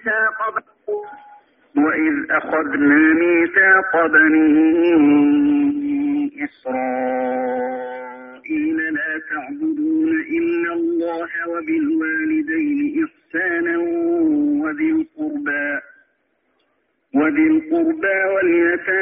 ميثاق وإذ أخذنا ميثاق بني إسرائيل لا تعبدون إلا الله وبالوالدين إحسانا وذي القربى وذي القربى واليتامى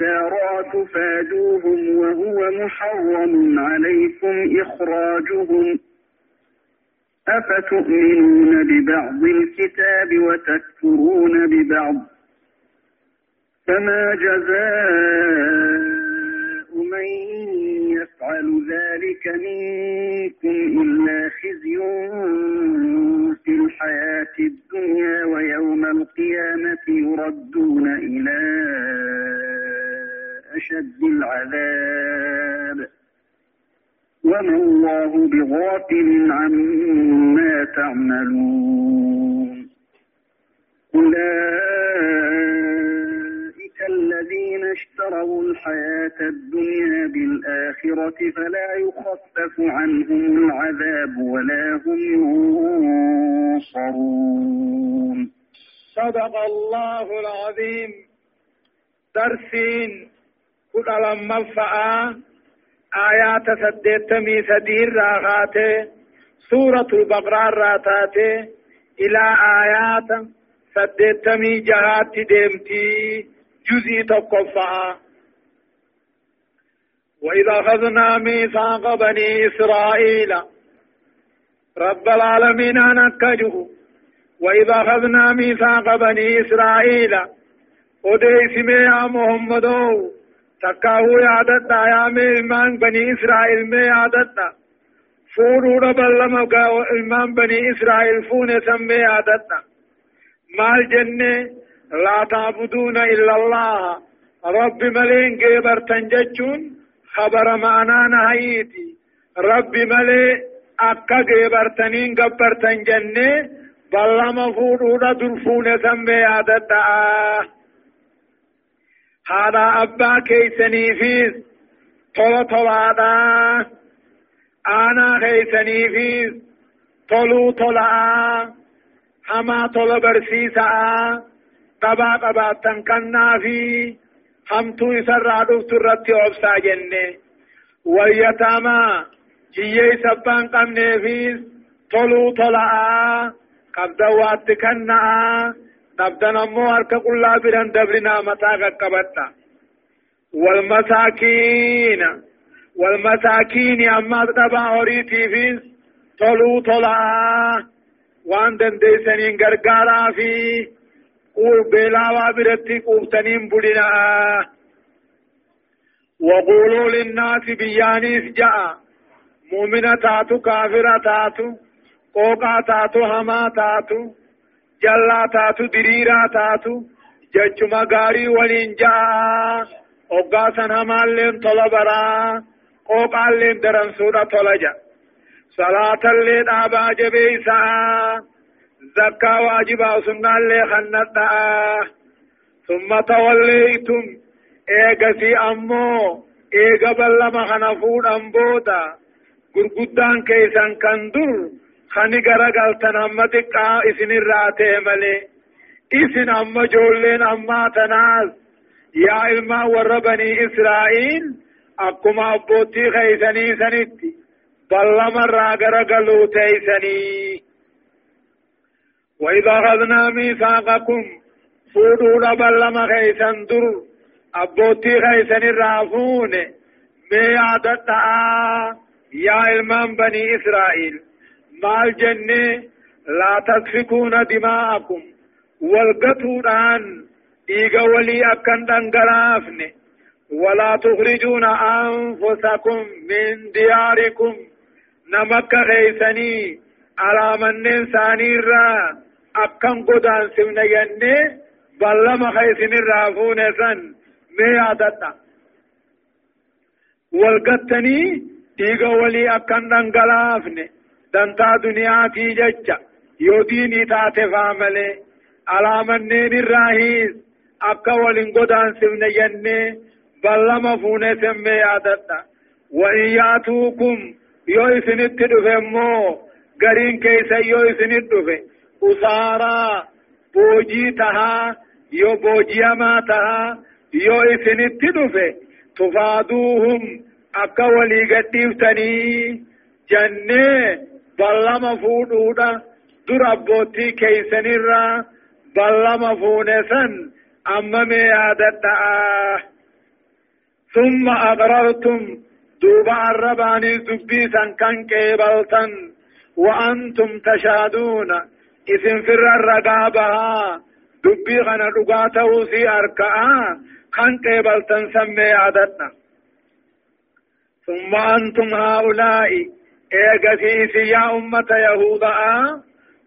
يأتوكم أسارى تفادوهم وهو محرم عليكم إخراجهم. أفتؤمنون ببعض الكتاب وتكفرون ببعض؟ فما جزاء من يفعل ذلك منكم إلا خزي في الحياة الدنيا ويوم القيامة يردون إلى أشد العذاب. وما الله بغافل عما تعملون. أولئك الذين اشتروا الحياة الدنيا بالآخرة فلا يخفف عنهم العذاب ولا هم ينصرون. صدق الله العظيم. درسين. كل لما آيات سديتمي سدير راغاته سورة البقرة راتاته إلى آيات سديتمي جهات ديمتي جزي تقفأ. وإذا أخذنا ميثاق بني إسرائيل رب العالمين أنكجه وإذا أخذنا ميثاق بني إسرائيل وديس يا محمد تكاو يادتا يا إمام بني إسرائيل مي يادتا فورو ربالما إمام بني إسرائيل فون سمي يادتا مال جنة لا تعبدون إلا الله رب ملين جبر تنججون خبر معنا نهيتي رب ملي أكا جبر تنين جبر تنجنة بلما فورو درفون سمي يادتا هذا أبا كيسني فيس طلا طلا أنا كيسني فيس طلو طلا هما طلا برسيسا قبا قبا تنكنا في همتو يسر عدو ترتي عبسا جنة ويتاما جيي سبان قمني فيس طلو طلا قبدا واتكنا نبدن امو هرك قلا بران دبرنا متا قبطا والمساكين والمساكين اما دبا اوريتي فيس طلو طلا وان دندسنين غرغارا في قول بلاوا برتي قوتنين بدنا وقولوا للناس بيانيس جاء مؤمنة تاتو كافرة تاتو قوقا تاتو هما تاتو جلا تاتو دريرا تاتو جچما غاري ولين جا اوغا سنا مالين طلبرا قوقالين درن سودا طلجا صلاة اللي دابا جبيسا زكاة واجبا سنة اللي خنتا ثم توليتم ايغسي امو ايغا بلما خنفود امبودا گرگدان كيسان كندر خني غرغلتن امتقا اسن الراتي ملي اسن اما جولين اما تناز يا علما ور بني اسرائيل اكما ابوتي خيسني سنتي بلما راغر غلو تيسني وإذا أخذنا ميثاقكم فودونا بلما خيسن در أبوتي خيسن الرافون مي عدد يا علمان بني إسرائيل مال جنة لا تسفكون دماءكم والقطودان إيغا ولي أكن دنگرافن ولا تخرجون أنفسكم من دياركم نمك خيسني على من ثاني أكن قدان سمنا يني بلما خيسن الرافون سن مي عدتا والقتني إيغا ولي أكن دنگلافني دنتا دنيا في ججا يوديني تاتي فاملي على منين الراهيس أكا ولن قدان سمنا يني بلما فون سمي عدتا وإن ياتوكم يو إسنت دفمو غرين كيسا يو إسنت دفمو usaaraa boojii tahaa yoo booji'amaa tahaa yoo isinitti dhufe tufaaduuhum akka walii gadhiiftanii jannee dur abboottii keeysanirraa ballama fuune san amma mee yaadadha'a. ثم أقررتم دوبا الرباني دبيسا كان كيبلتا وأنتم تشهدون اسم فر الرقابها دبي غنا رقاته في أركعا خان قبل تنسمي عددنا ثم أنتم هؤلاء إيغتي يا أمة يهودا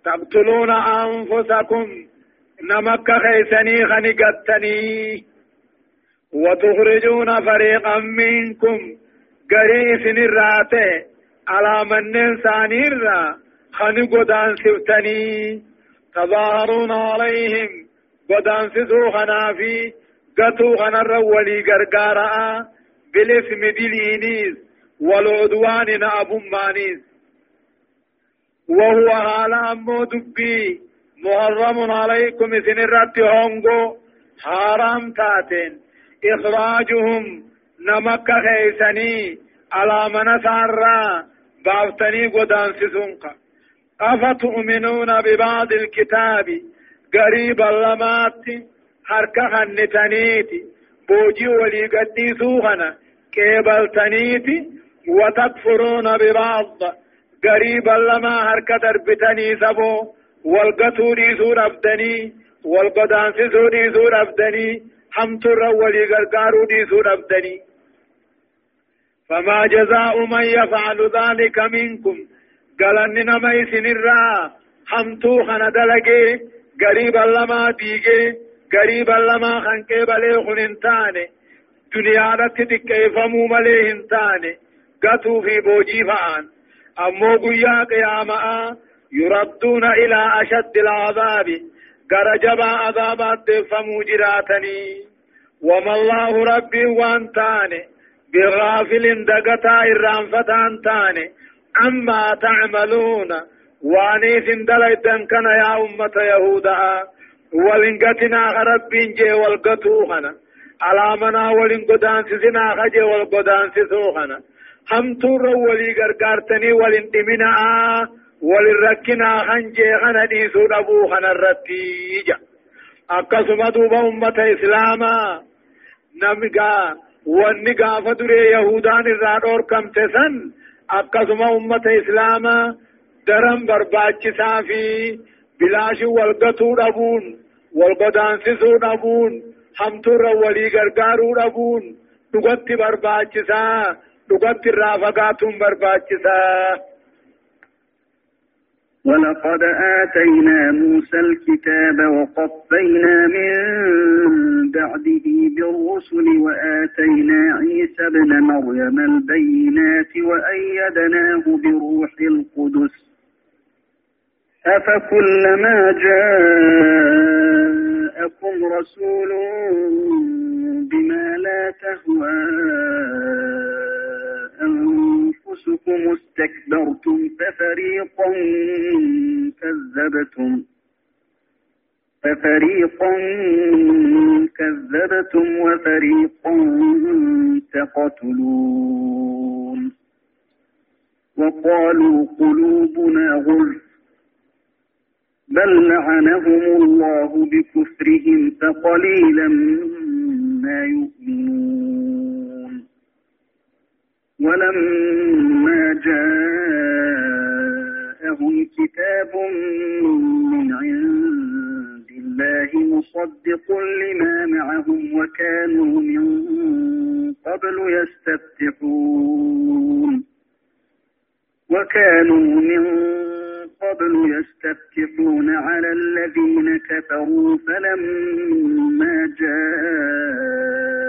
تقتلون أنفسكم نمك خيسني خنقتني وتخرجون فريقا منكم قريس الراتي على من سانيرا خني قدان سفتني تظاهرون عليهم قدان سسو خنافي قتو خنر ولي قرقارا بالاسم دلينيز والعدوان نأب مانيز. وهو حالا أمو دبي محرم عليكم سن الرد هونغو حرام تاتين إخراجهم نمك خيسني على من سارا بافتني قدان سسنقا أفتؤمنون ببعض الكتاب قريب اللمات حركة هنتنيتي بوجي ولي قديسو خنا كيبل تنيتي وتكفرون ببعض. قريب اللما حركة دربتني سبو والقتوري سور أبدني والقدانس سوري سور أبدني حمتر ولي قرقارو دي سور أبدني. فما جزاء من يفعل ذلك منكم. قالن نما سنرا همتو خنا دلگه غريب اللما ديگه غريب اللما خنقه بلي خننتانه دنيا رت تكيفمو ملي هنتانه قتو في بوجي فان امو قيا قياما يردون إلى اشد العذاب غرجبا عذابات دفمو جراتني وما الله ربي وانتانه بغافل دقتا إرام فتان تاني أما تعملون واني سندليتن كان يا أمة يهودا ولنقتنا رب جي والقتوخنا على منا ولنقدان سسنا خجي والقدان سسوخنا هم تور ولي غرغارتني ولنتمنا وللركنا خنجي خنا ديسو دبو خنا الرتيجة أقسم دوبا أمة إسلاما نمقا واني فدري يهودان الرادور كم تسن akkasuma ummata islaamaa daran barbaachisaa fi bilaashi walgatuu dhabuun wal godaansisuu dhabuun hamtuurra walii gargaaruu dhabuun dhugatti barbaachisaa irraa fagaatuun barbaachisaa ولقد آتينا موسى الكتاب وقفينا من بعده بالرسل وآتينا عيسى ابن مريم البينات وأيدناه بروح القدس. أفكلما جاءكم رسول بما لا تهوى أنفسكم استكبرتم ففريقا كذبتم. ففريقا كذبتم وفريقا تقتلون. وقالوا قلوبنا غلف. بل لعنهم الله بكفرهم فقليلا ما يؤمنون. ولما جاءهم كتاب من عند الله مصدق لما معهم وكانوا من قبل يستفتحون وكانوا من قبل يستفتحون على الذين كفروا فلما جاءهم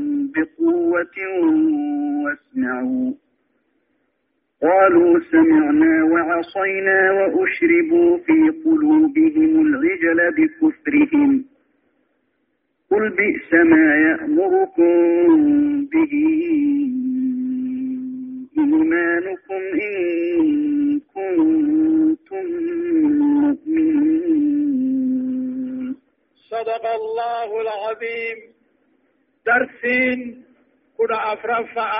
بقوة واسمعوا. قالوا سمعنا وعصينا وأشربوا في قلوبهم العجل بكفرهم. قل بئس ما يأمركم به إيمانكم إن كنتم مؤمنين. صدق الله العظيم. درسين كنا أفرفع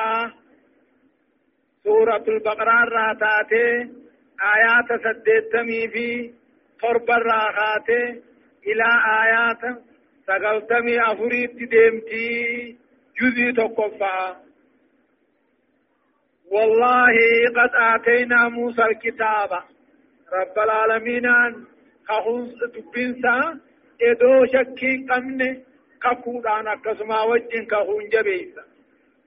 سورة البقرة راتاتي آيات سديتمي في طرب الراخاتي إلى آيات سقلتمي أفريت ديمتي جزي تقفى والله قد آتينا موسى الكتاب رب العالمين خخون دبنسا إدو شكين قمن كفودان أكسما وجن كخون جبيسا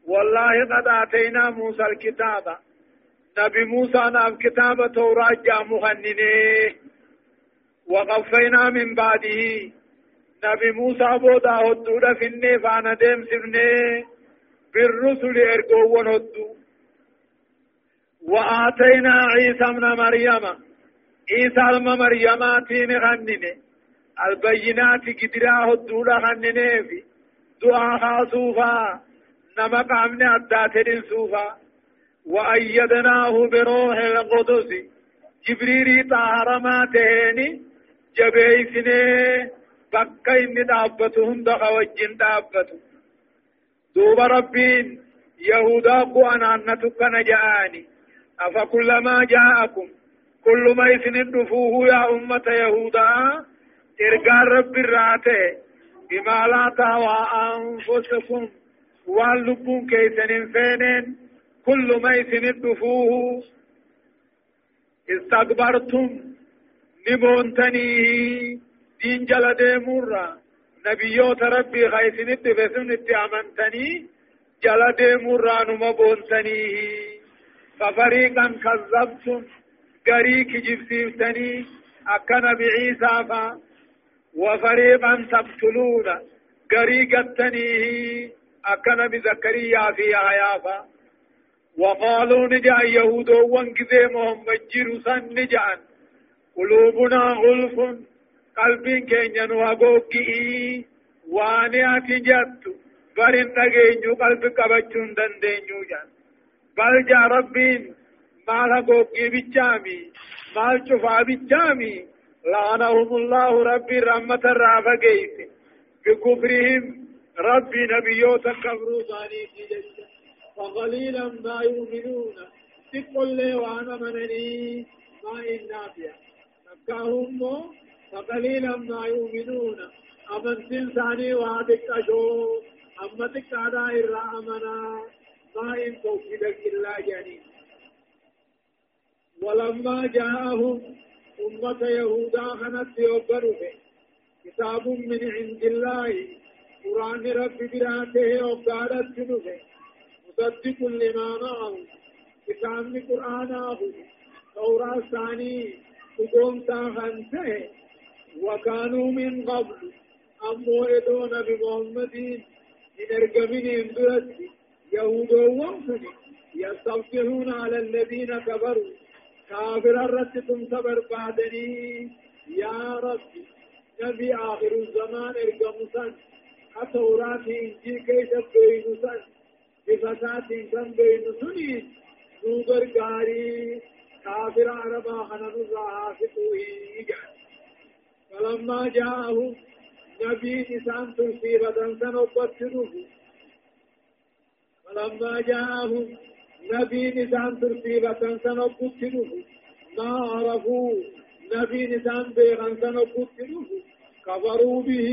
والله قد آتينا موسى الكتاب نبي موسى نام كتاب توراة جامخننه وقفينا من بعده نبي موسى بودا هدودا فيني فانا ديم سفني بالرسل ارقوون هدو وآتينا عيسى ابن مريم عيسى ابن مريم تين خننه البينات قدراه الدولة خننه في. دعا خاصوفا. نمق عمن أداتر سوفا وأيدناه بروح القدس. جبريل طهر ما تهني جبيسني. بقى إني دابته هند خوجين دابته دوب ربين. يهودا قوانا أنتك نجاني أفكلما جاءكم. كل ما يسندفوه يا أمة يهودا. إرقال رب الراتي بما لا تهوى أنفسكم واللبون كيسن فينين كل ما يسندفوه استكبرتم نبونتني دين جل ديمورا نبيوت ربي خيسن اتفسن اتعمنتني جل ديمورا نمبونتني ففريقا كذبتم قريك جبسيفتني أكن بعيسى فا وفريقا تقتلون. قريقتنيه أكن بزكريا في آيافا وقالوا نجأ يهود وانكذي محمد جرسا نجأ. قلوبنا غلف. قلب كينيا وغوكي وانيات جت. برين نغينيو قلب قبچون دندينيو جان. بل جا ربين. مال غوكي بچامي مال شفا بچامي لعنهم الله ربي رحمة الرافة قيس. بكفرهم ربي نبيوتا كفروا ثاني فقليلا ما يؤمنون. تقول لي وأنا منني ما إن نافيا نكاهم فقليلا ما يؤمنون. أمن سنساني وادك أشو. أما تكادا إرى أمنا. ما إن توكيدك إلا جاني. ولما جاءهم أمة يهودا خنت يوبروا كتاب من عند الله. قرآن رب براته وقالت جنوبه مصدق لما معه. كتاب القرآن آخر توراة ثاني. تقوم تاخنته وكانوا من قبل. أمو إدون بمحمد. من أرقمين درس يهود وانفني يستفتحون على الذين كفروا. كافر الرتكم صبر بعدني يا رب نبي آخر الزمان ارقم سن. التوراة إنجيل كيف بين سن؟ بفتاة كم بين سنين نوبر قاري. كافر عربا خنن الرعا فتوه فلما جاءهم نبي نسان ترسيبة سنوبت فلما جاءهم نبي نسان ترتيبة سنة قتلوه ما عرفوا نبي نسان بيغن سنة قتلوه كفروا به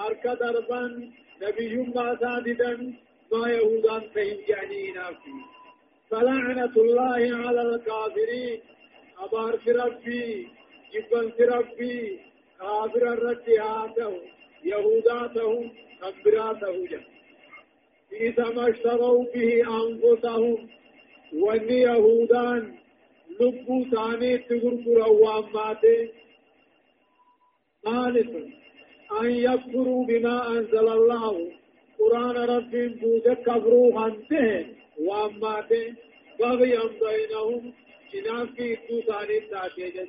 أرك دربا نبي ما ساددا ما يهودان فهم جعنينا فيه فلعنة الله على الكافرين. أبار ربي جبن ربي. كافر الرجعاته يهوداته كبراته جنة إذا ما اشتروا به أنفسهم وأن يهودان لبوا ثاني تغرقر واماته ثالث أن يكفروا بما أنزل الله. قرآن رب بود كفروا أنته وأماته. بغيا بينهم جناب في إدو ثاني تاتيجت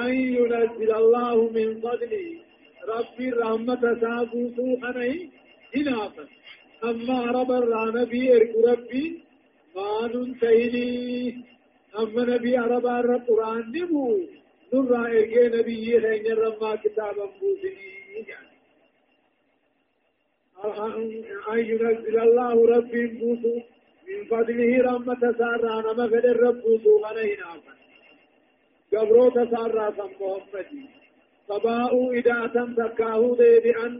أن ينزل الله من فضله. ربي رحمة سابوسو خنهي إنافا أما رب إرك ربي ما ننتهي أما نبي عرب القرآن نبو نرى إرك نبي خين رما كتابا بوسني أن ينزل الله ربي بوسو من فضله رحمة سارة نما فد الرب بوسو غنين آفن قبرو تسارة محمدي فباءوا إذا أتم تكاهو دي بأن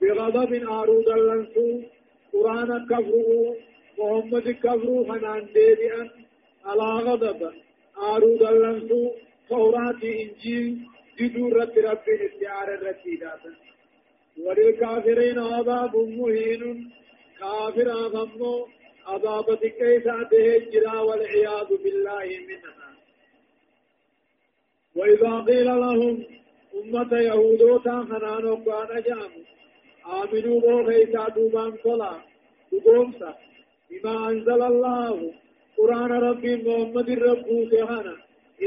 بغضب آرود اللنسو. قرآن كفروا محمد كفروا فنان ديبئا على غضب آرود اللنسو توراة إنجيل جدور رب رب استعار الرسيدات وللكافرين عذاب مهين كافر أغمو عذاب كيساته الجرا والعياذ بالله منها وإذا قيل لهم أمة يهودوتا خنانو قانا جامو. آمنوا بو غيثا دوبان صلا دوبومسا بما أنزل الله. قرآن ربي محمد رب سهانا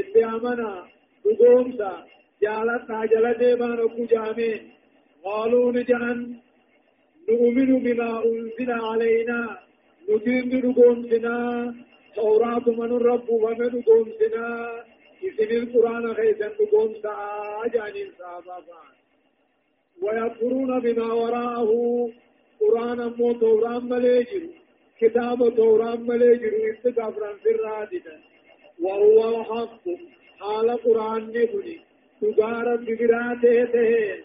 اتعامنا دوبومسا جالت ناجل ديبان اكو جامين قالوا نجعن نؤمن بما أنزل علينا نتين دوبومسنا توراة من الرب ومن دوبومسنا إذن القرآن غيثا دوبومسا جانين صحابا ويكفرون بما وراءه. قرآن مو توران مليجر كتاب توران مليجر استغفرا في الرادة وهو الحق. حال قرآن نبني. تجارة بقراته تهين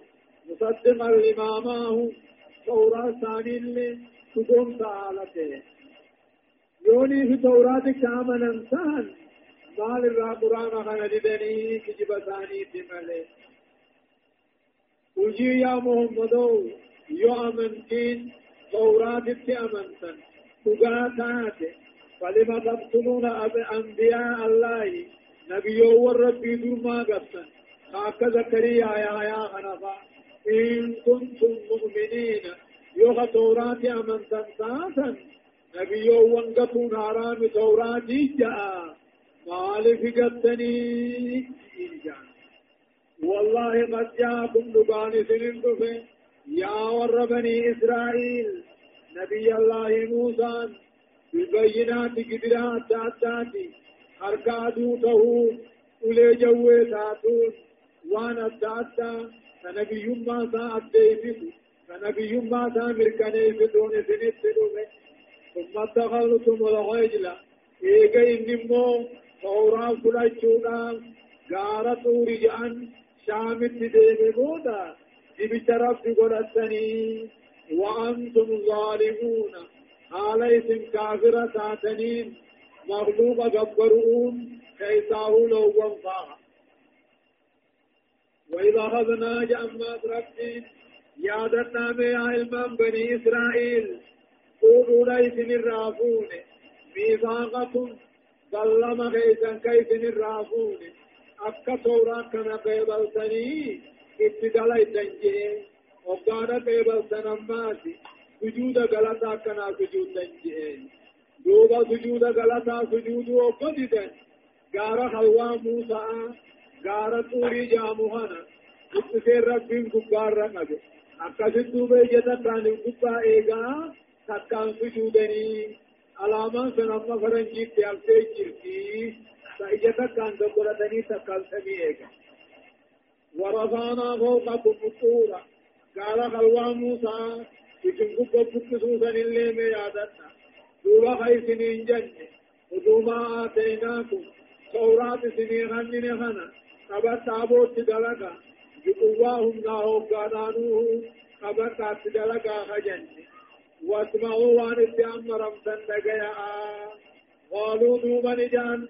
مصدقا لما معه توراة ثاني اللي تقوم تعالته. يوني في توراة كامل انسان. مال الرا قرآن خانا ددني كجب ثاني تمالي وجي يا محمد يو أمنتين توراة تأمنتن تقاتات فلما تقتلون أنبياء الله نبي وربي درما قبتن. هكذا كريا يا يا خنفا. إن كنتم مؤمنين يوغا توراة أمن تنساسا نبي وانقتون حرام توراة جاء مالف قتني والله قد جاءكم لقان سنين يا ور إسرائيل نبي الله موسى بالبينات قدرات تاتاتي حركاتو تهو أولي جوه تاتون وأنا تاتا فنبي ما سا أديفت فنبي ما سا مركنيفتون سنت دومه ثم اتخذتم العجل إيجا إنمو فورا فلچودا غارة جان شامت ديمي بودا دبت رب قلتني وأنتم ظالمون. عليكم كافرة ساتنين مغلوب جبرون كيساه لو وانفاها وإذا أخذنا جأمات ربي يادتنا بها علما بني إسرائيل. قولوا ليس الرافون ميثاقكم ظلم كيسا كيف الرافون أكا تورا كان قيبلتني ابتدالي تنجي وقانا قيبلتنا ماسي سجود غلطا كان سجود تنجي دوبا سجود غلطا سجود وقددا غار خلوا موسى غارة طوري جاموهانا اتسير ربين قبار رمجو akkasitti duuba ijata taaniin gubbaa eegaa takkaan sujuudanii alaamaan san amma faranjiitti haftee jirti takkaan gabbaratanii takkaan samii eega ورفعنا فوقكم الطور قال خلوا موسى buqqisuusan illee mee yaadadha duuba ka isiniin jenne udumaa aateenaakum tawraat isinii hannine kana قبط آبوت دلقا بقواهم ناهو قانانوه قبط آبت دلقا خجن واسمعوا وان اتعمرم سندقيا قالوا دوبا نجان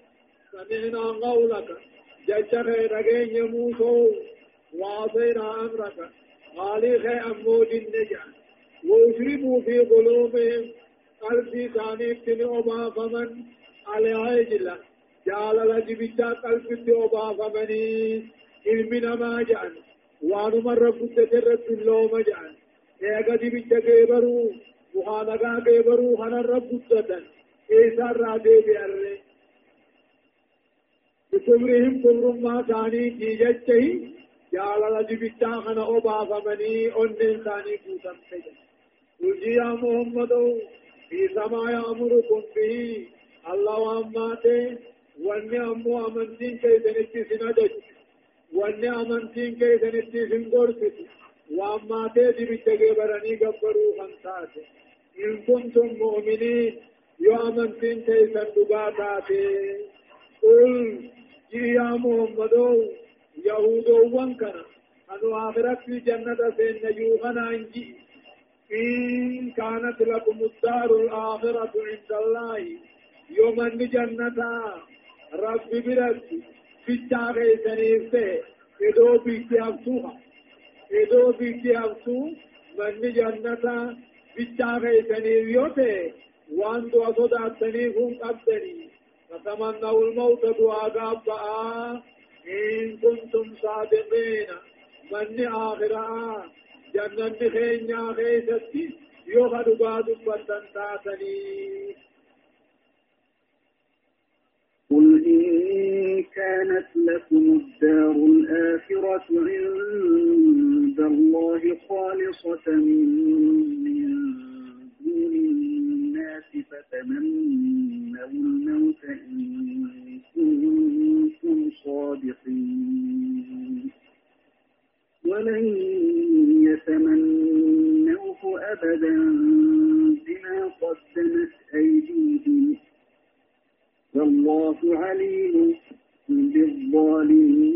سمعنا قولك جشخ رقين يموسو وعصينا أمرك خالق أمود النجان وأشربوا في قلوبهم قلبي ثاني ابتنعوا فمن على عجلة جالل جبتا قلبت وبافمني علمنا ما جعل وانما رب تجرد اللوم جعل ايغا جبتا كيبرو وخانقا كيبرو خنا رب تدن ايسا رادي بياري بكبرهم كبر ما ثاني جيجتهي جالل جبتا خنا وبافمني اون ثاني كوتم تجن قل يا محمد في سما يأمركم به الله واماته wanni ammoo amantiin keessanitti sin ajaju wanni amantiin keessanitti sin gorsitu waan maatee dibicha geebaranii gabbaruu kan taate in kuntum mu'miniin yoo jii yaa muhammadoo yahudoowwan kana anu akhiratti jannata seennayyuu kanaan ji'i إن كانت لكم الدار الآخرة عند الله يوم الجنة ربي برد في تاغي سنيفته ادو بيتي ابسوها ادو بيتي ابسو من جنة في تاغي سنيفيوته وان دو صدا سنيفهم قبدني فتمنوا الموت دعا قبعا إن كنتم صادقين. من آخرا جنة خينيا خيستي يوخد بعض فتن تاتني. قل إن كانت لكم الدار الآخرة عند الله خالصة من دون الناس فتمنوا الموت إن كنتم صادقين. ولن يتمنوه أبدا بما قدمت أيديهم. والله عليم بالظالمين.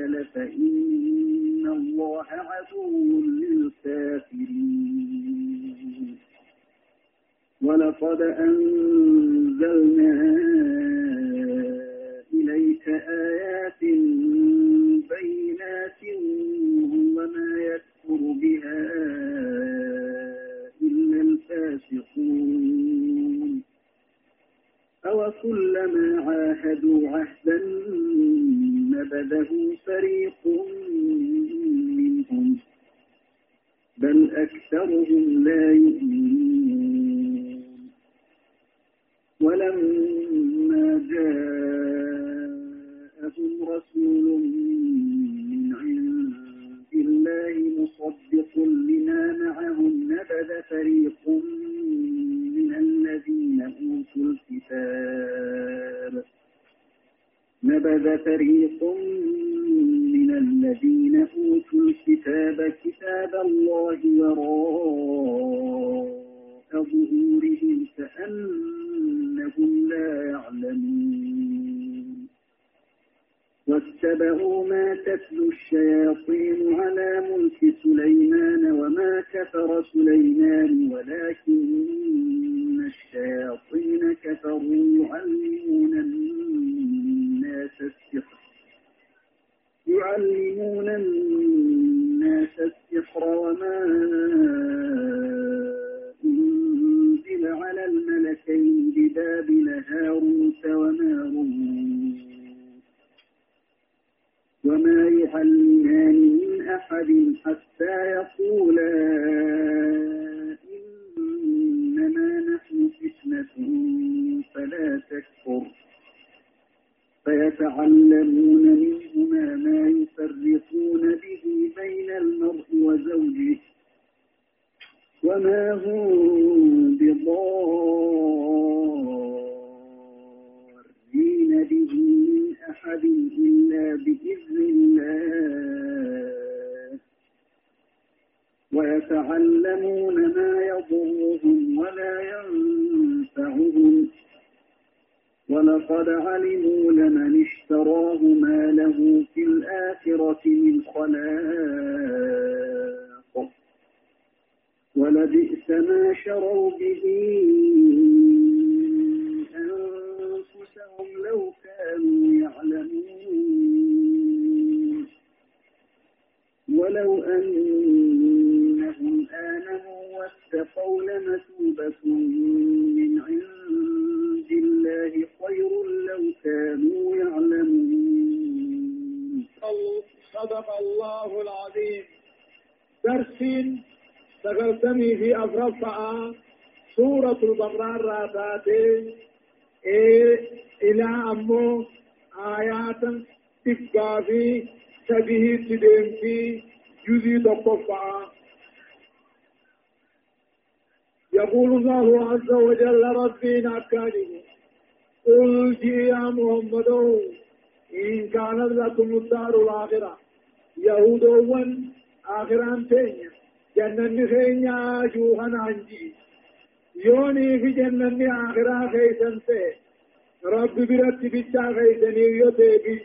عدو للكافرين. ولقد أنزلنا يتعلمون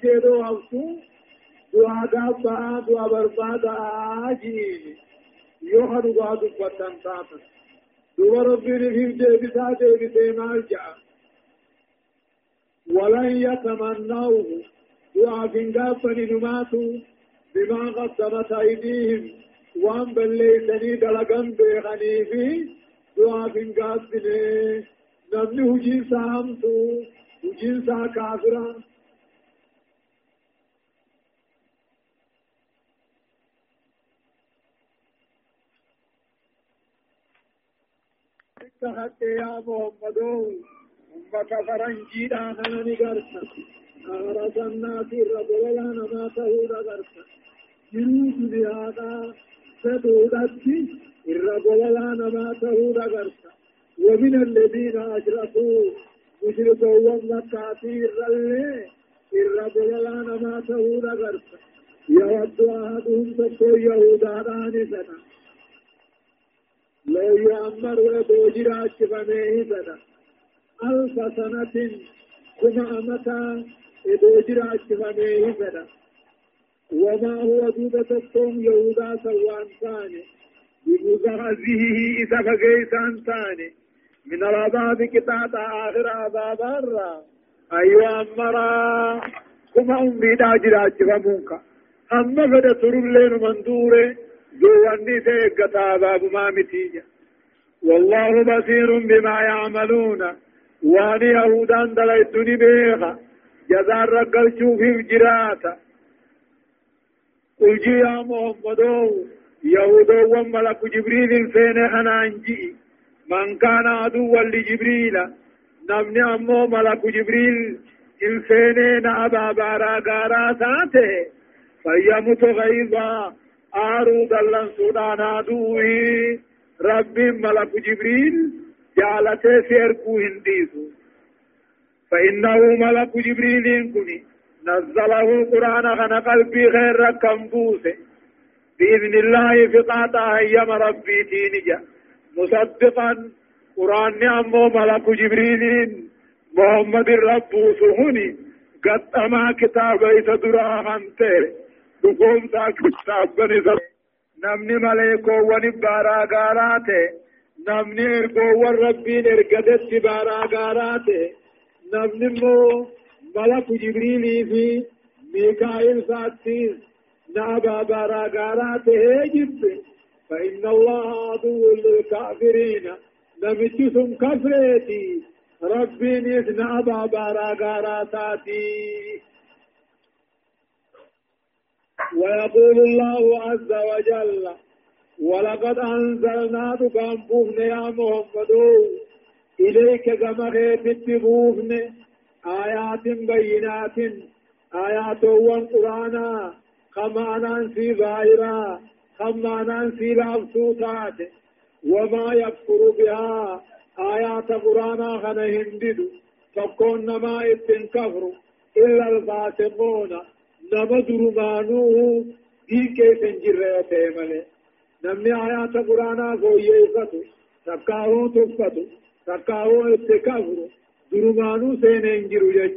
jeedoo haftu du'aa gaabba'aa du'a barbaada'aa jiini yoo ha dhugaa dubbattan taatan duba rabbiiniif deebisaa deebisee maal ja'a ولن يتمنوه وعفن قافن نماتوا بما قدمت أيديهم وان بليتني دلقن بيغني فيه وعفن قافن نمني هجين سامتو هجين سا كافران اتخذت يا محمد أمة فرنجي أنا نقرت أغرس الناس الرجل لنا ما تهود قرت جنوس بهذا ستودت الرجل لنا ما تهود قرت ومن الذين أشركوا مشركوا ومكاتي الرلي الرجل لنا ما تهود قرت يود أحدهم تقول يهودا دانسنا لو يأمر ودوجر أشفمه سنة ألف سنة كما أمتا ودوجر أشفمه سنة وما هو دودة الصوم يهودا سوان ثاني بمزغزه إذا فقيسان ثاني من العذاب كتاتا آخر عذاب الرا أيها أمرا كما أمي داجر أشفمونك أما فدا ترلين مندوره جواني تيقتا باب ما متيجا والله بصير بما يعملون. واني يهودان دليتني بيغا. جزار رقل شوفي جراتا قل يا محمد يهودو وملك جبريل فين أنا أنجي. من كان عدوا لجبريل. نمني أمو ملك جبريل. الفين أبا بارا غارا ساته. فيمت غيظا. آرو دلن سودان آدوه رب ملك جبريل جالته سيركو هنديسو فإنه ملك جبريل كني نزله القرآن خنا قلبي خير ركم بوسه بإذن الله في قاطع أيام ربي تينجا مصدقا قرآن أمو ملك جبريل۔ محمد الرب سهني قد أما كتاب إسدرا خنته دقوم تا كتاب بني سر نمني ملائكو وني بارا غاراته نمني ارگو ور ربين ارگدت بارا غاراته نمني مو ملك جبريلي في ميكائيل ساتيس نابا بارا غاراته جب فإن الله عدو للكافرين نمتسم كفرتي ربي نسنا بابا راغاراتاتي ويقول الله عز وجل ولقد أنزلنا دكان بوفن يا محمد إليك كما خيفت بوفن آيات بينات آيات والقرآن كما ننسي ظاهرا كما ننسي الأبسوطات وما يكفر بها آيات قرآن خنا هندد فكون ما اتنكفر إلا الفاسقون. نما درمانو دي كيف انجر تيمله نمني آيات قرآن غوية فتو تكاهو تفتو تكاهو اتكافرو درمانو سين انجر يج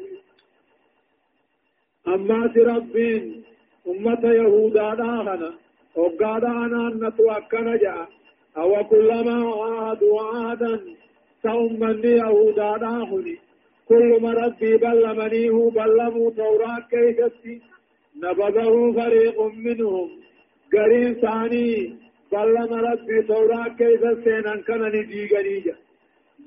أما ربين أمة يهودا داغنا وقادا أنا نتوكنا جاء أو كلما عادوا عادا سأمني يهودا داغني كل ربي بلمنيه بلموا توراة كيفتي نبذه فريق منهم. قرين ثاني. بل لما ربي توراة كيف سينا كان نديقنيجا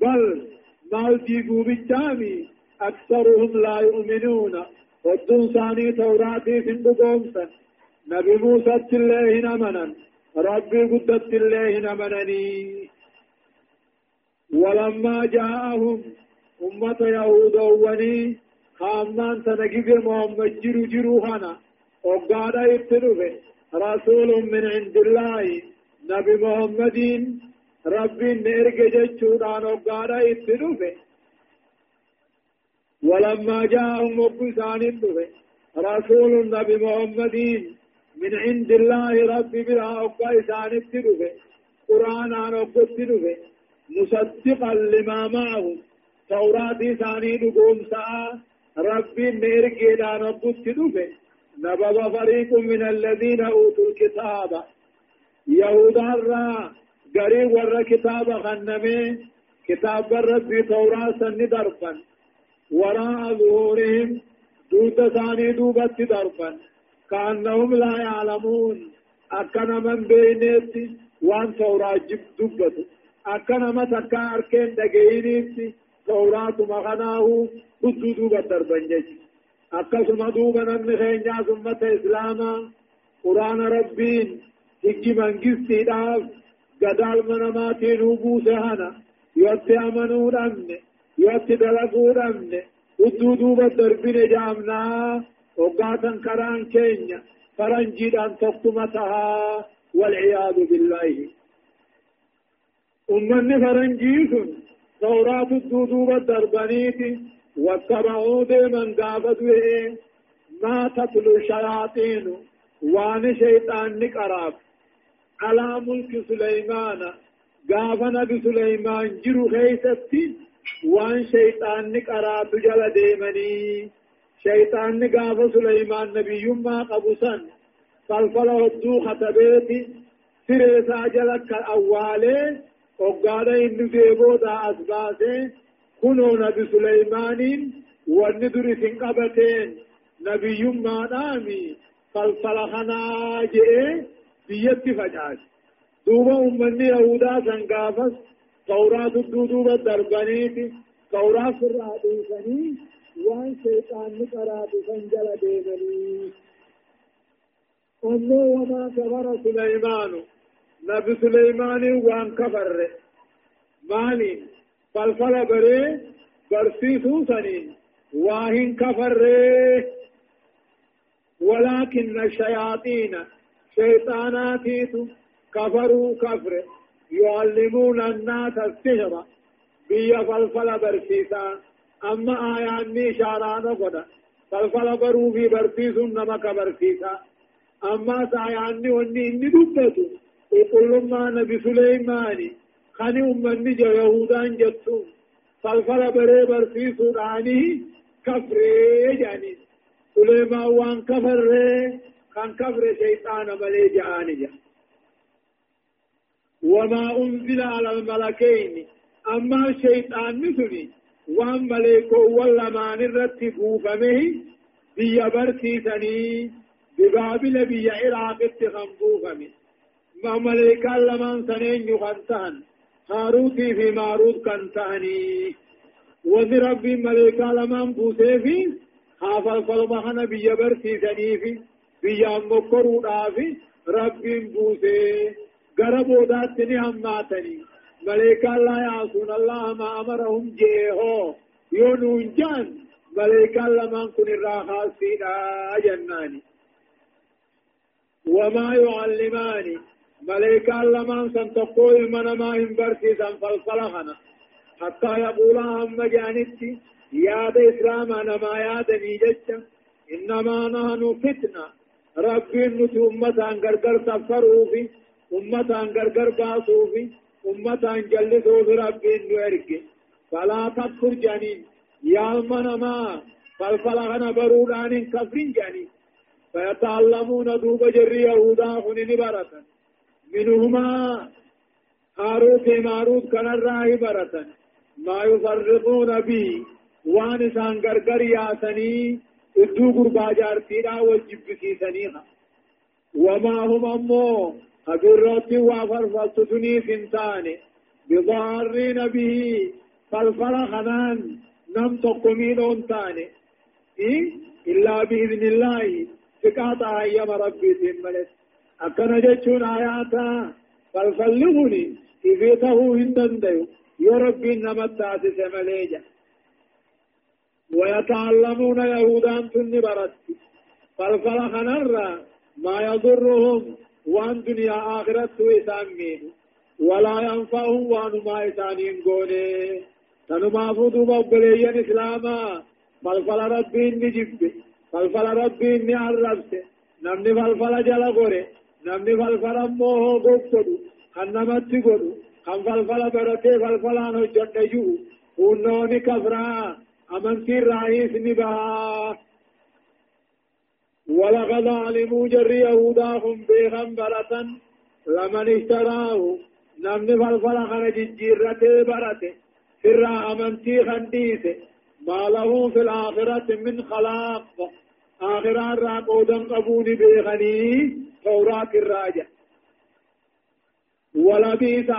بل مال ديقو بالتامي أكثرهم لا يؤمنون. ودون ثاني توراتي سندو قومسا نبي موسى الله نمنا ربي قدت الله نمنني. ولما جاءهم أمة يهود وني خامنان سنجيب محمد جرو جرو خانا وقال يتلوه رسول من عند الله نبي محمد ربي نرق جتشودان وقال يتلوه ولما جاءهم وقسان رسول النبي محمد من عند الله ربي بلا وقسان يتلوه قرآن عن وقسلوه مصدقا لما معه توراة ثاني نقوم ساعة ربي نرق إلى ربك تلوه نبض فريق من الذين أوتوا الكتاب. يهودا را قريب ور كتاب خنمي كتاب ربي توراة ندربا وراء ظهورهم دوت ثاني دوبت دربا كأنهم لا يعلمون. أكنا من بينيتي وان توراة جب دبت أكنا ما تكا أركين دقينيتي. توراة مغناه بدو دوبت دربا جيش akkasuma duuba namni keenyaa ummata islaamaa quraana rabbiin higgi mangistiidhaaf gadaalma namaatiin buuse hana yotti amanuu dhabne yotti dalaguu dhabne hudduu duuba darbine jaamnaa hoggaatan karaan keenya faranjiidhaan tokkuma tahaa walciyaadu billaahi ummanni faranjii tawraatu duuba darbaniiti واتبعوا ديما قافدوا ما تتلو الشياطين وان شيطان نقراب على ملك سليمان قاف نبي سليمان جرو خيستي وان شيطان نقراب جل ديمني شيطان نقاف سليمان نبي ما قبسا فالفل هدو خطبيتي سريسا جلك أولي وقال إنه ديبو دا أسباسي كنو نبي سليمان والندر سنقبتين نبي ما نامي فالفلخنا جئ بيت فجاج دوبا أمني يهودا سنقافس توراة الدودوبة دربانيت توراة الرادو سني وان شيطان نقرات سنجل ديمني أمو وما كفر سليمان نبي سليمان وان كفر مالين فالفل بري برسيسو سنين واهن كفر ولكن الشياطين شيطاناتيت كفروا كفر يعلمون الناس السحر بيا فالفل برسيسا أما آياني شارانا قد فالفل برو في برسيسو نمك برسيسا أما ساياني وني إني دبتو يقول ما نبي سليماني خاني أمني جو يهودان جتو فالفل بري برسيسو داني كفري جاني. سليمان وان كفر كان كفر شيطان ملي جاني جا. وما أنزل على الملكين. أما الشيطان مثلي وان مليكو ولا ما نرتبو فمه بيا برسيسني ببابل بيا عراق اتخنبو فمه ما مليكا لمن سنين يغنتان هاروتي في ماروت كان تاني وذي ربي ملائكة لمن بوسي في حافظ فلما بيا برسي سني في بيا مكرو في ربي بوسي غربو داتني هماتني ملائكة لا يعصون الله ما أمرهم جيهو يونون جان ملائكة لمن كن الراحة سيدا جناني وما يعلماني ملائكة لمن سنتقوي من ما هم برسيسا فالصلحنا حتى يقول هم جانتي ياد إسلام أنا ما ياد نيجتش إنما نحن فتنة ربي نتي أمة غرغر سفروا في أمة غرغر باسوا في أمة جلسوا في ربي نورك فلا تذكر جانين يا من ما فالفلغنا برودان كفرين جانين فيتعلمون دوب جري يهودا خنين بركة منهما هاروت ماروت كان الراهي برتن ما يفرقون به وان سان غرغر ياسني ادو غربا جارتيرا وجبكي سنيها وما هم امو حضرت وافر فلتسني فنتان بضارين به فالفل خنان نم تقمين انتاني إيه؟ إلا بإذن الله فقاطع أيام ربي تملس أكنا جتشون آياتا فالفلغني إذيته هندن ديو يا ربي نمتات سمليجا ويتعلمون يهودان تني برت فالفلخ نرى ما يضرهم وان دنيا آخرت ويسامين ولا ينفعهم وان ما يسانين قولي تنما فدو ببليين إسلاما فالفل ربي نجب فالفل ربي نعربت نمني فالفل جل غوري namni falfala moo goggoodu kan namatti godhu kan falfala baratee falfalaan hojjedha jiru hunnooni kafraa amantii irraayis ni bahaa ولقد علموا جر يهوداهم بهم برة لمن اشتراه نمن فالفل خن ججيرته برته فرا أمنتي خنديسه ما له في الآخرة من خلاق آخرا راقودا قبون بيغني توراة الراجع. ولبيس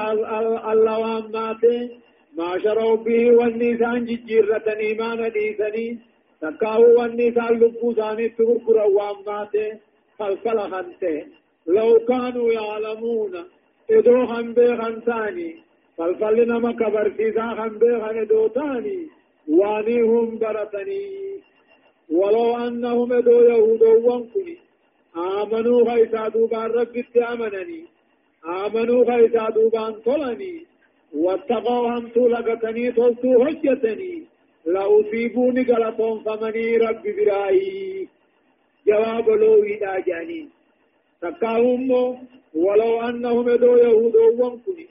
اللوام ماته ما شروا به والنسان ججيرة إيمان ديسني تكاو والنساء لبو ثاني تغرقر واماته فالفل خنته لو كانوا يعلمون ادو بيغن ثاني فالفل نما كبر سيسا خن بيغن ادو ثاني واني هم برتني ولو أنهم ادو يهودو وانكني آمنوا خيسا دوبان رب آمنني آمنوا خيسا دوبان طلني واتقوا هم تولقتني تلتو هجتني لأصيبوني غلطون فمني رب برائي. جواب لوي دا جانين تكاهم ولو أنهم دو يهود وانكني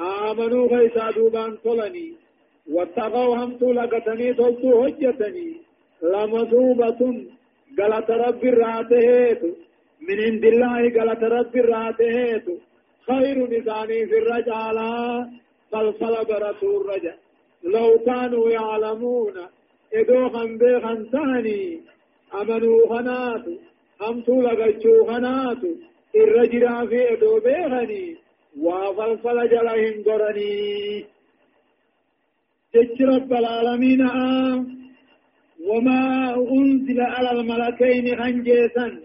آمنوا غيسا دوبان طلني واتقوا هم طلقتني تلتو هجتني لمثوبة غلط رب الراتهيت. من عند الله غلط رب الراتهيت. خير نساني في الرجالة فالفل برسول رجل لو كانوا يعلمون ادو خن بخن ثاني. أمنوا خنات امتو لغجو خنات. الرجل في ادو بخني وفلفل جلهم قرني. جج رب العالمين آم وما أنزل على الملكين خنجيسا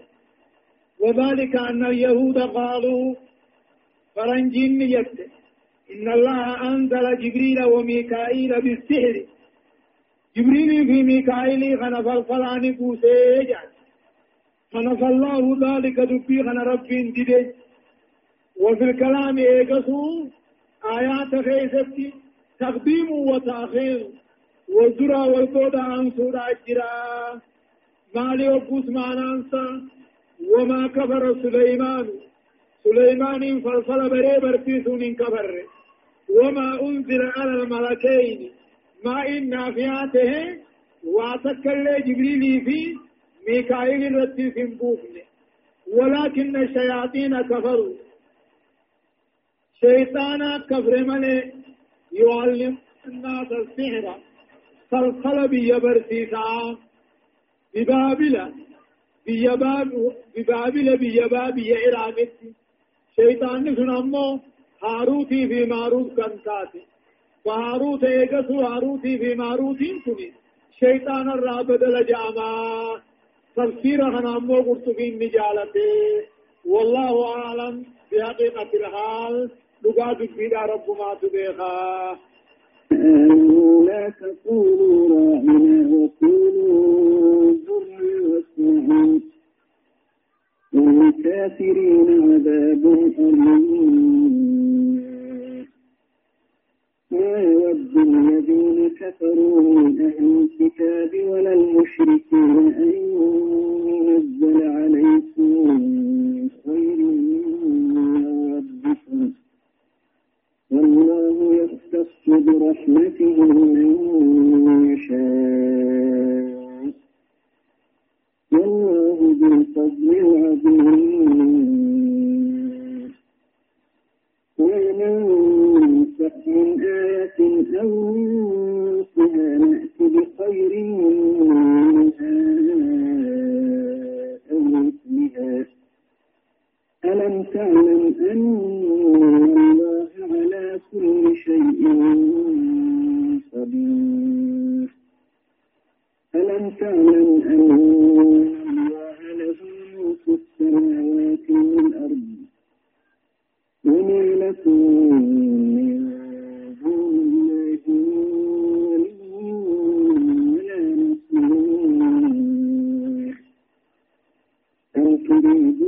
وذلك أن اليهود قالوا فرنجين يكتب إن الله أنزل جبريل وميكائيل بالسحر. جبريل في ميكائيل خنف الفلان بوسيجا خنف الله ذلك دبي خن رب دده وفي الكلام إيقسو آيات خيستي تقديم وتأخير. والذرى والقود عن سورة الجرا مالي وقوس معنانسا وما كفر سليمان سليمان فلفل بري برتيسون كفر وما أنزل على الملكين ما إن نافياته واتكل جبريل في ميكائيل رتي سنبوفن ولكن الشياطين كفروا شيطانا كفر ملي يعلم الناس السحر فالقل بيبرسيسا ببابل بيباب ببابل بيباب يعرامتي شيطان سنمو هاروتي في ماروت كنتاتي. وهاروت ايقسو هاروتي في ماروت كني شيطان الرابد لجاما تفسير هنامو قرطبين نجالته والله أعلم بحقيقة الحال. لقاد بيدا رب ما تبيخا. لا تقولوا راعنا وقولوا انظرنا واسمعوا وللكافرين عذاب أليم. ما يود الذين كفروا من أهل الكتاب ولا المشركين أن ينزل عليكم خير من ربكم. والله يختص برحمته من يشاء. والله ذو الفضل العظيم ومن من آية أو ننسها نأتي بخير منها أو مثلها ألم تعلم أن الله على كل شيء قدير. ألم تعلم أن الله له ملك السماوات والأرض؟ وما لكم من دون الله ولي ولا نصير. أم تسألوا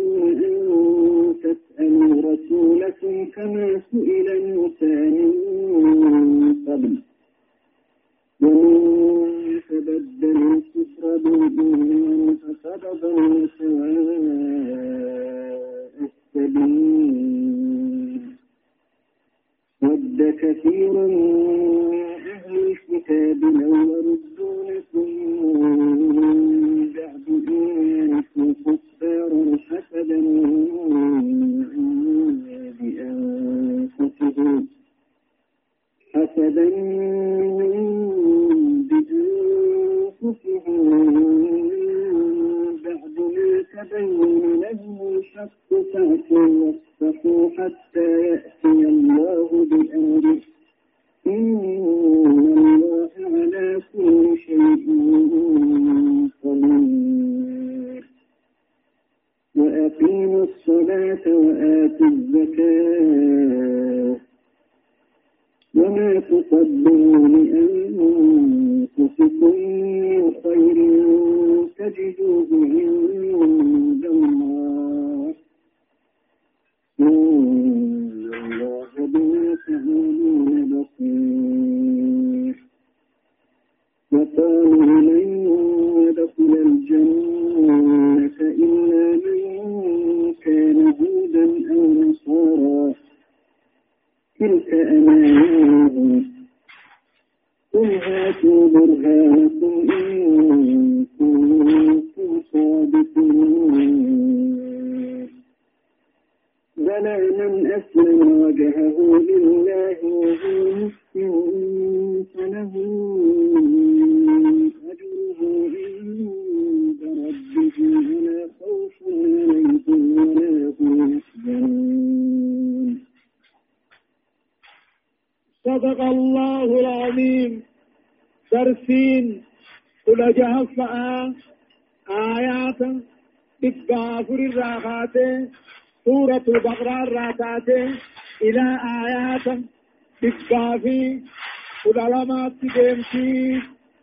رسولكم كما سئل موسى من قبل. ومن تبدل الكفر بالإيمان فقد ضل سواء السبيل. ود كثير بالغافر الراحات سورة البقرة الراتات إلى آيات كل علامات ديمتي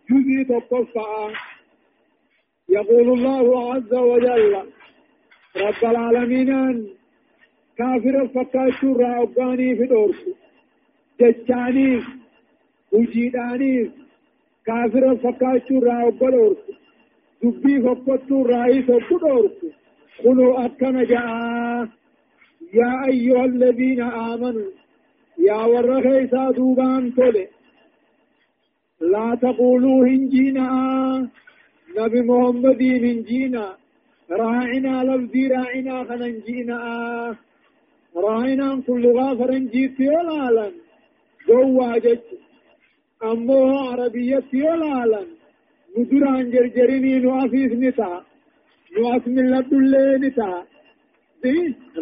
جزي تقفى يقول الله عز وجل رب العالمين كافر الفكاش الرأباني في دورسي jechaaniif hujiidhaaniif kaafira fakkaachuu irraa fokkottuu irraayis obbo dhoorku kunoo akkana ja'aa yaa ayyuha alladhiina aamanuu yaa warra keessaa duubaan tole laa taquluu hin jiinaa nabi muhammadiin hin jiinaa raacinaa lafdii raacinaa kanan jiinaa raacinaan kun lugaa faranjiitti yoo laalan gowwaa jechu ammoo arabiyyatti yoo laalan nu duraan jarjarinii nu afiis ni ta'a nu as milladhullee ni ta'a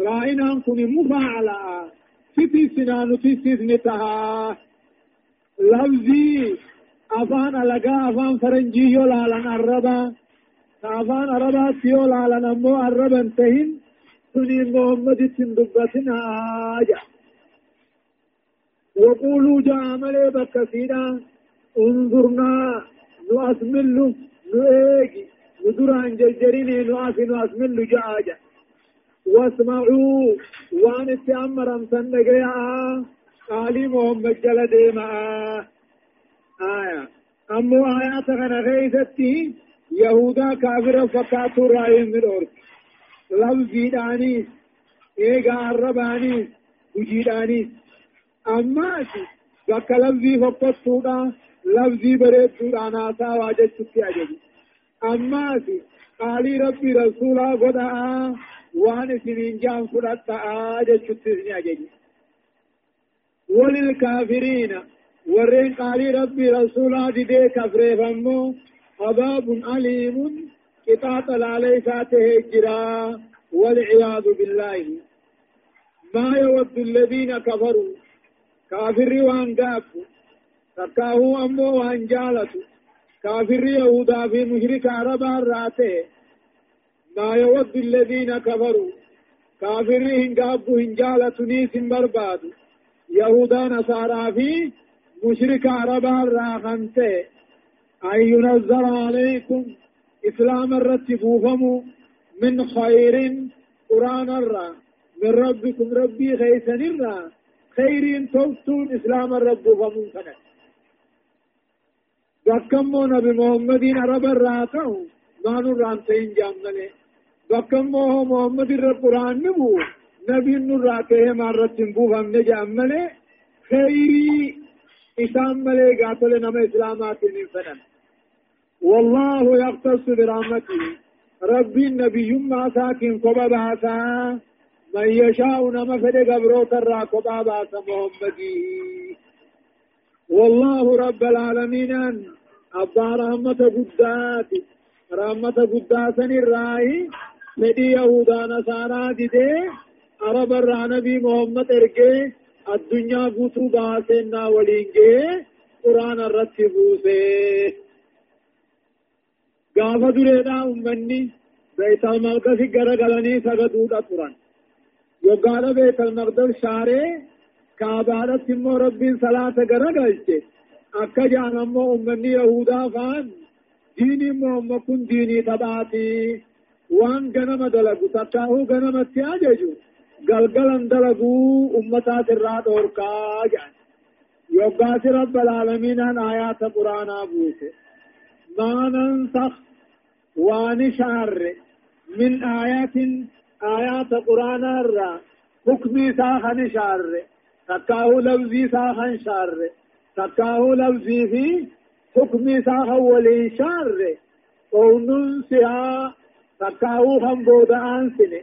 raa'inaan kun mufaacala'a sitissinaa nutissis ni ta'a lafzii afaan alagaa afaan faranjii yoo laalan arraba ta afaan arabaatti yoo laalan ammoo بكسيدا انظرنا نؤسمل نؤيجي ندران جرجريني نؤسي نؤسمل جاء واسمعوا وان اتأمر امسن نقيا قالي محمد جل ديما آية. أمو آيات غنى غيثتي يهودا كافر فكاتو رأيهم من أرض لفظي دانيس إيغا عربانيس وجيدانيس ammaati bakka lafzii fokkottuudha lafzii bareedduudha naasaa waa jechutti ajaji ammaati qaalii rabbii rasuulaa godhaa waan isiniin jaan fudhadhaa jechutti ni ajaji وللكافرين ورين قالي ربي رسولا دي كفريف امو عذاب أليم قطاط عليه فاته الجرا والعياذ بالله ما يود الذين كفروا كافر وان قاب تكاهو أمو وان جالتو كافر يهودا في مشرك عرب الراته ما يود الذين كفروا كافر هن قابو هن جالتو نيس برباد يهودا نصارى في مشرك عرب الراخنته أن ينزل عليكم إسلام الرتفوفم من خير قرآن الرا من ربكم ربي خيسن الرا خيرين توفتون إسلام الرب فمن بكمو نبي محمدين عرب الراتو ما نران تين جامنه بكمو محمد الرب قرآن نبو نبي نراته مرت تنبو فمن جامنه خيري إسلام ملي قاتل نما إسلامات من فنن والله يختص برحمته ربي النبي ما ساكن قبا باسا من يشاء نما فد قبرو ترى قبا باس محمدي والله رب العالمين أبا رحمة قدات رحمة قدات الرأي فدي يهودا نصارى دي عرب الرا نبي محمد ارجع الدنيا قوتو باسنا ولينجي قرآن الرتبوسي قافة دريدا أمني بيت المقدس غرغلني سجدودا قرآن يقال بيت المقدس شارع كابارة تمو ربي صلاة غرغلچه akka jaan ammoo ummanni yahudaa faan diinii immoo kun diinii taphaati waan ganama dalagu tattaa'uu ganamatti ajaju galgalan dalaguu ummataat irraa dhoorkaa jedhan yoggaasi rabbal aalamiinaan aayaata quraanaa buuse maa nansakh waan shaarre min aayatin aayaata quraanaa irraa hukmi isaa kan shaarre takkaa'uu labzii isaa kan shaarre تكاهو لفظي في حكم ساها ولي شار قونن سها تكاهو هم بودا آنسنه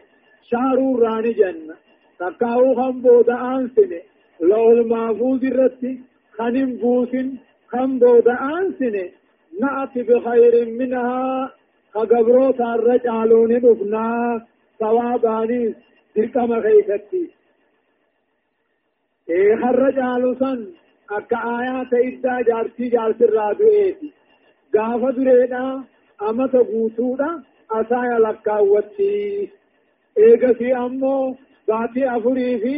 شارو راني جنة تكاهو هم بودا آنسنه لو المحفوظ الرتي خنم بوسن. هم بودا آنسنه نأتي بخير منها. خقبرو تارج آلون نفنا ثواباني تلك مخيفتي إيه خرج آلو akka aayaata iddaa jaartii jaarsirraa du'eeti gaafa dureedha amata guutuudha asaaya lakkaawwatti eegasii ammoo baatii afurii fi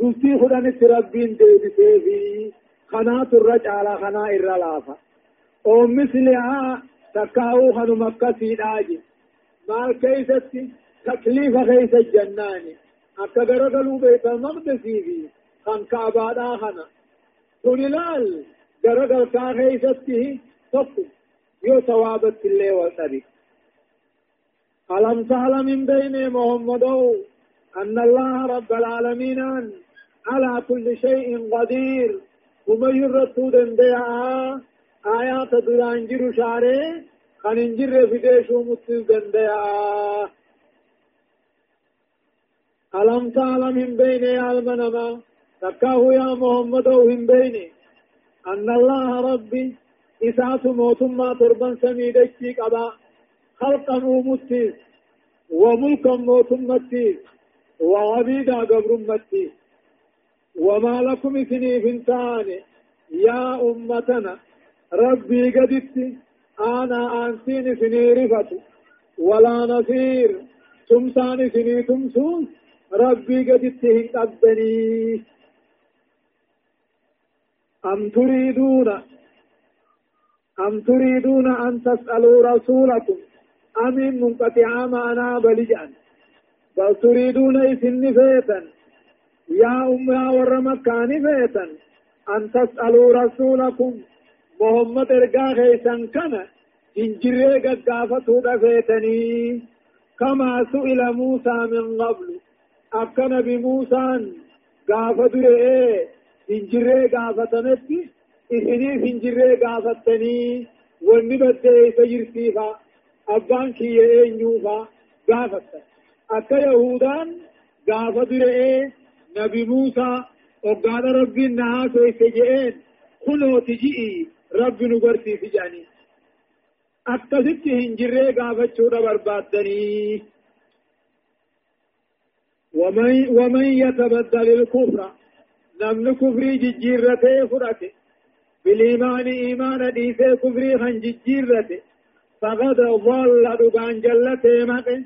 bultii kudhanitti rabbiin deebisee fi kanaatu irra caala kanaa irra laafa oommis li'aa takkaa'uu kanuma akkasiidhaaji maal keeysatti takliifa keeysa jannaani akka garagaluu beetal maqdisii kan kaabaadhaa kana gara galkaa keeysatti tokko yoo sawaabatti illee wal dhabi ألم تعلم من بين محمد أن الله رب العالمين على كل شيء قدير. ومن يرتود ديا آيات دلانجر شاري خننجر فديشو متز ديا ألم تعلم من بين المنما تكاه يا محمد وهم بيني أن الله ربي إساس موتما تربا سميدك قبا خلقا ومتيس وملكا موتمتيس وعبيدا قبر متيس وما لكم سني فنتان يا أمتنا ربي قدت أنا أنسين سني رفت. ولا نصير. تمسان سني تمسون. ربي قدت هنقبني أم تريدون أم تريدون أن تسألوا رسولكم؟ أم منقطع معنا بلجأن بل تريدون إثن فيتا يا أم يا ور مكان فيتا أن تسألوا رسولكم. محمد إرقا خيسا كان. إنجري قافته دفيتني. كما سئل موسى من قبل. أكن بموسى قافة رئيه هنجره غافتنه اخنين هنجره غافتنه ونبته تجرسيه ابان كي ينوه غافتنه اكا يهودان غافتنه نبي موسى وقال ربي النهات ويسجئين خلو تجئي ربي نبرتي في جاني اكا ستي هنجره غافتنه وبرباتنه ومن, ومن يتبدل الكفر نمن كفري ججيرته فرته بالإيمان إيمان ديسه كفري خن ججيرته فقد ضل دقان جلته مقه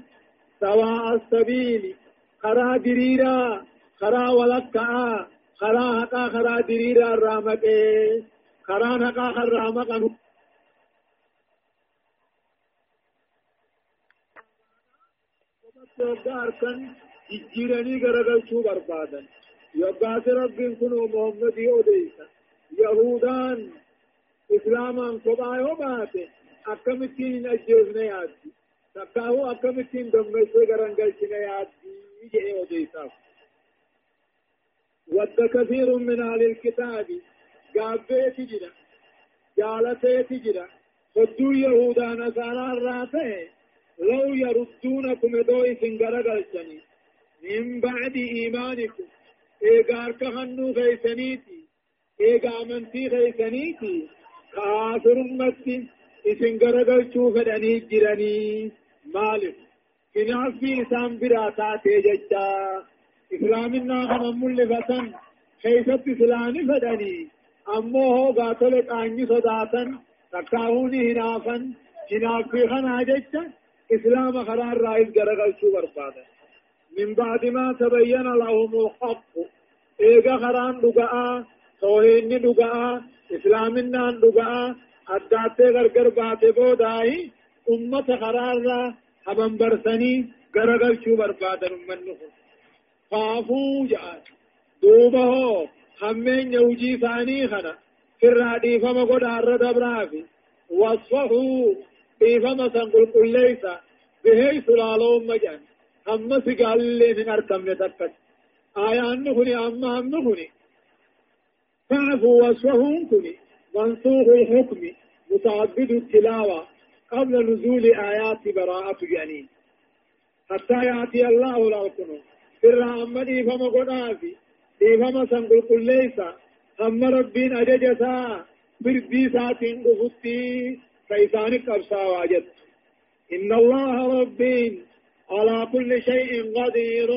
سواء السبيل خرا دريرا خرا ولكا خرا حقا خرا دريرا رامقه خرا حقا خرا مقه kan jijjiiranii garagalchuu barbaadan. yoggaasi rabbiin يا يقاس رب كن محمد يوديسا يهودان اسلاما قبا يومات اكم تين أجيز نياد تكاو اكم تين دمي سيگران گلچ نياد يوديسا ود كثير من أهل الكتاب. جابي تجرا جالتي تجرا صدو يهودان سالا راته. لو يردونكم دوئي سنگر گلچني من بعد إيمانكم. إيغار كهنو غيثنيتي إيغا أمنتي غيثنيتي كافر أمتي إسن غرقل شوف دني جراني مالك في إسام براتات ججا إسلامنا خمم لفتن كيست إسلامي فدني أمو هو قاتل قاني صداتا تكاهوني هنافا هناف في خنا ججا إسلام خرار رائز قرقل شو برفادا من بعد ما تبين لهم الحق. إيغا خران لقاء توهين لقاء إسلامنا لقاء أداتي غرقر باتي بوداي أمة خرار حبن برسني غرقل شو برفادا من خافوا جاء. دوبه همين يوجي ثاني خنا. فرادي فما قد عرد برافي وصفه فما سنقل قل ليس بهيس العلوم مجان. هم سقال اللي من أركم نتفت آية أنهني أما أنهني فعفوا وصفهم كني منسوخ الحكم متعبد التلاوة قبل نزول آيات براءة جنين حتى يأتي الله لكم سر أمدي فما قنافي فما سنقل قل ليس هم ربين أججسا بردي ساتين قفتي كيسانك أبسا واجد إن الله ربين على كل شيء قدير.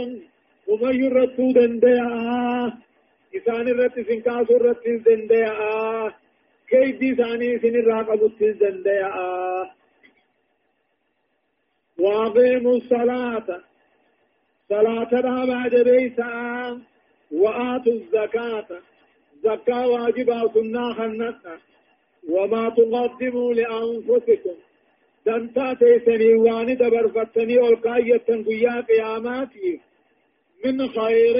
ومن يرتو دندعا إسان الرت سنكاس الرت دندعا كيف دي ثاني سن الراقب دندعا وأقيموا الصلاة. صلاة بعد بيسا وآتوا الزكاة. زكاة واجبة كنا خنتنا. وما تقدموا لأنفسكم. دنتا تيسني واني دبر فتني والقاية تنقيا قياماتي من خير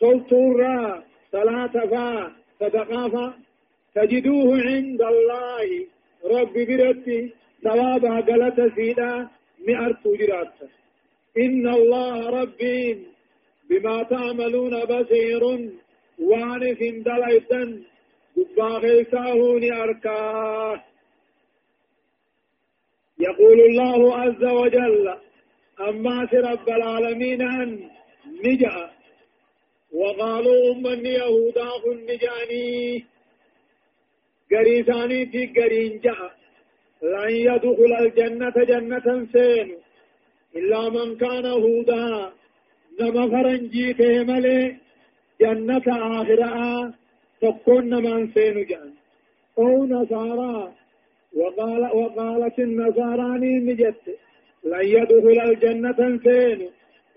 تلتورا صلاة فا صدقا فا تجدوه عند الله رب برتي ثوابا قلت سيدا مئر جرات إن الله ربي بما تعملون بصير وانف دليتا قبا غيساهوني أركاه يقول الله عز وجل أما رب العالمين أن نجأ. وقالوا من يهودا نجاني. قريساني في قرين جاء لن يدخل الجنة جنة سين إلا من كان هودا. نما فرنجي ملي جنة آخرة تكون من سين جان. أو نصارى وقال وقالت النصارى نجت لن يدخل الجنة سين.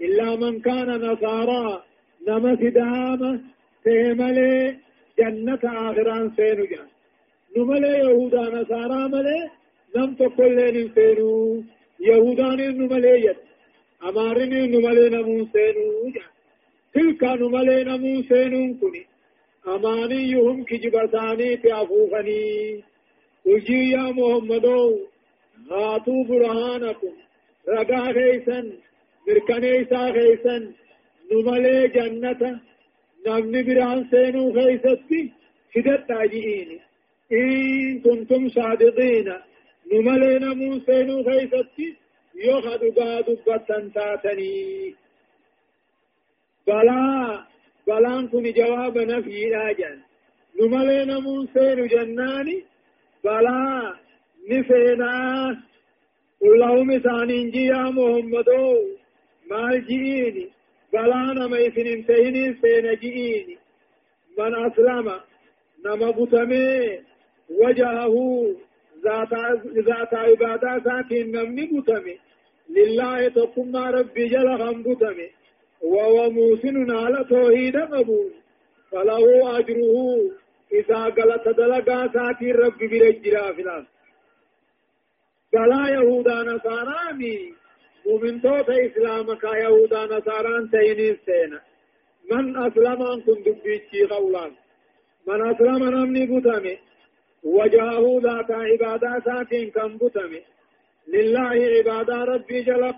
إلا من كان نصارى. نما سدامة سيملي جنة آخران سين جان. نملي يهودا نصارى ملي. نم تقول لين سينو. يهودان نملي يد أمارين نملي نمون سينو جان. تلك نملي نمون سينو كني. أمانيهم كجبتاني في أفوفني. وجي يا محمد هاتوا برهانكم رقا خيسا مركنيسا خيسا نملي جنة نمني بران سينو خيستي هدت تاجئيني إن كنتم صادقين نملي نمو سينو خيستي يوخد قادوا بطن تاتني بلا بلان جواب نفي راجان نملي نمو سينو جناني بلا نفينا اللهم ثاني يا محمد مال جئيني بلا نما يسنين تهيني سينا جئيني من أسلم نما بتمي وجهه ذات ذات عبادة ساكن نمني بتمي لله تقم ربي جل هم بتمي وهو موسن على توحيد قبول فله أجره إذا قلت دلقا ساتي ربي برجرا فلان بلا يهودا نصارامي مؤمن توتا إسلامك يهودا نصاران تيني سينا. من أسلم أن كن دبيتشي قولان. من أسلم نمني بتمي وجهه ذات عبادة ساتين كم بتمي لله عبادة ربي جلب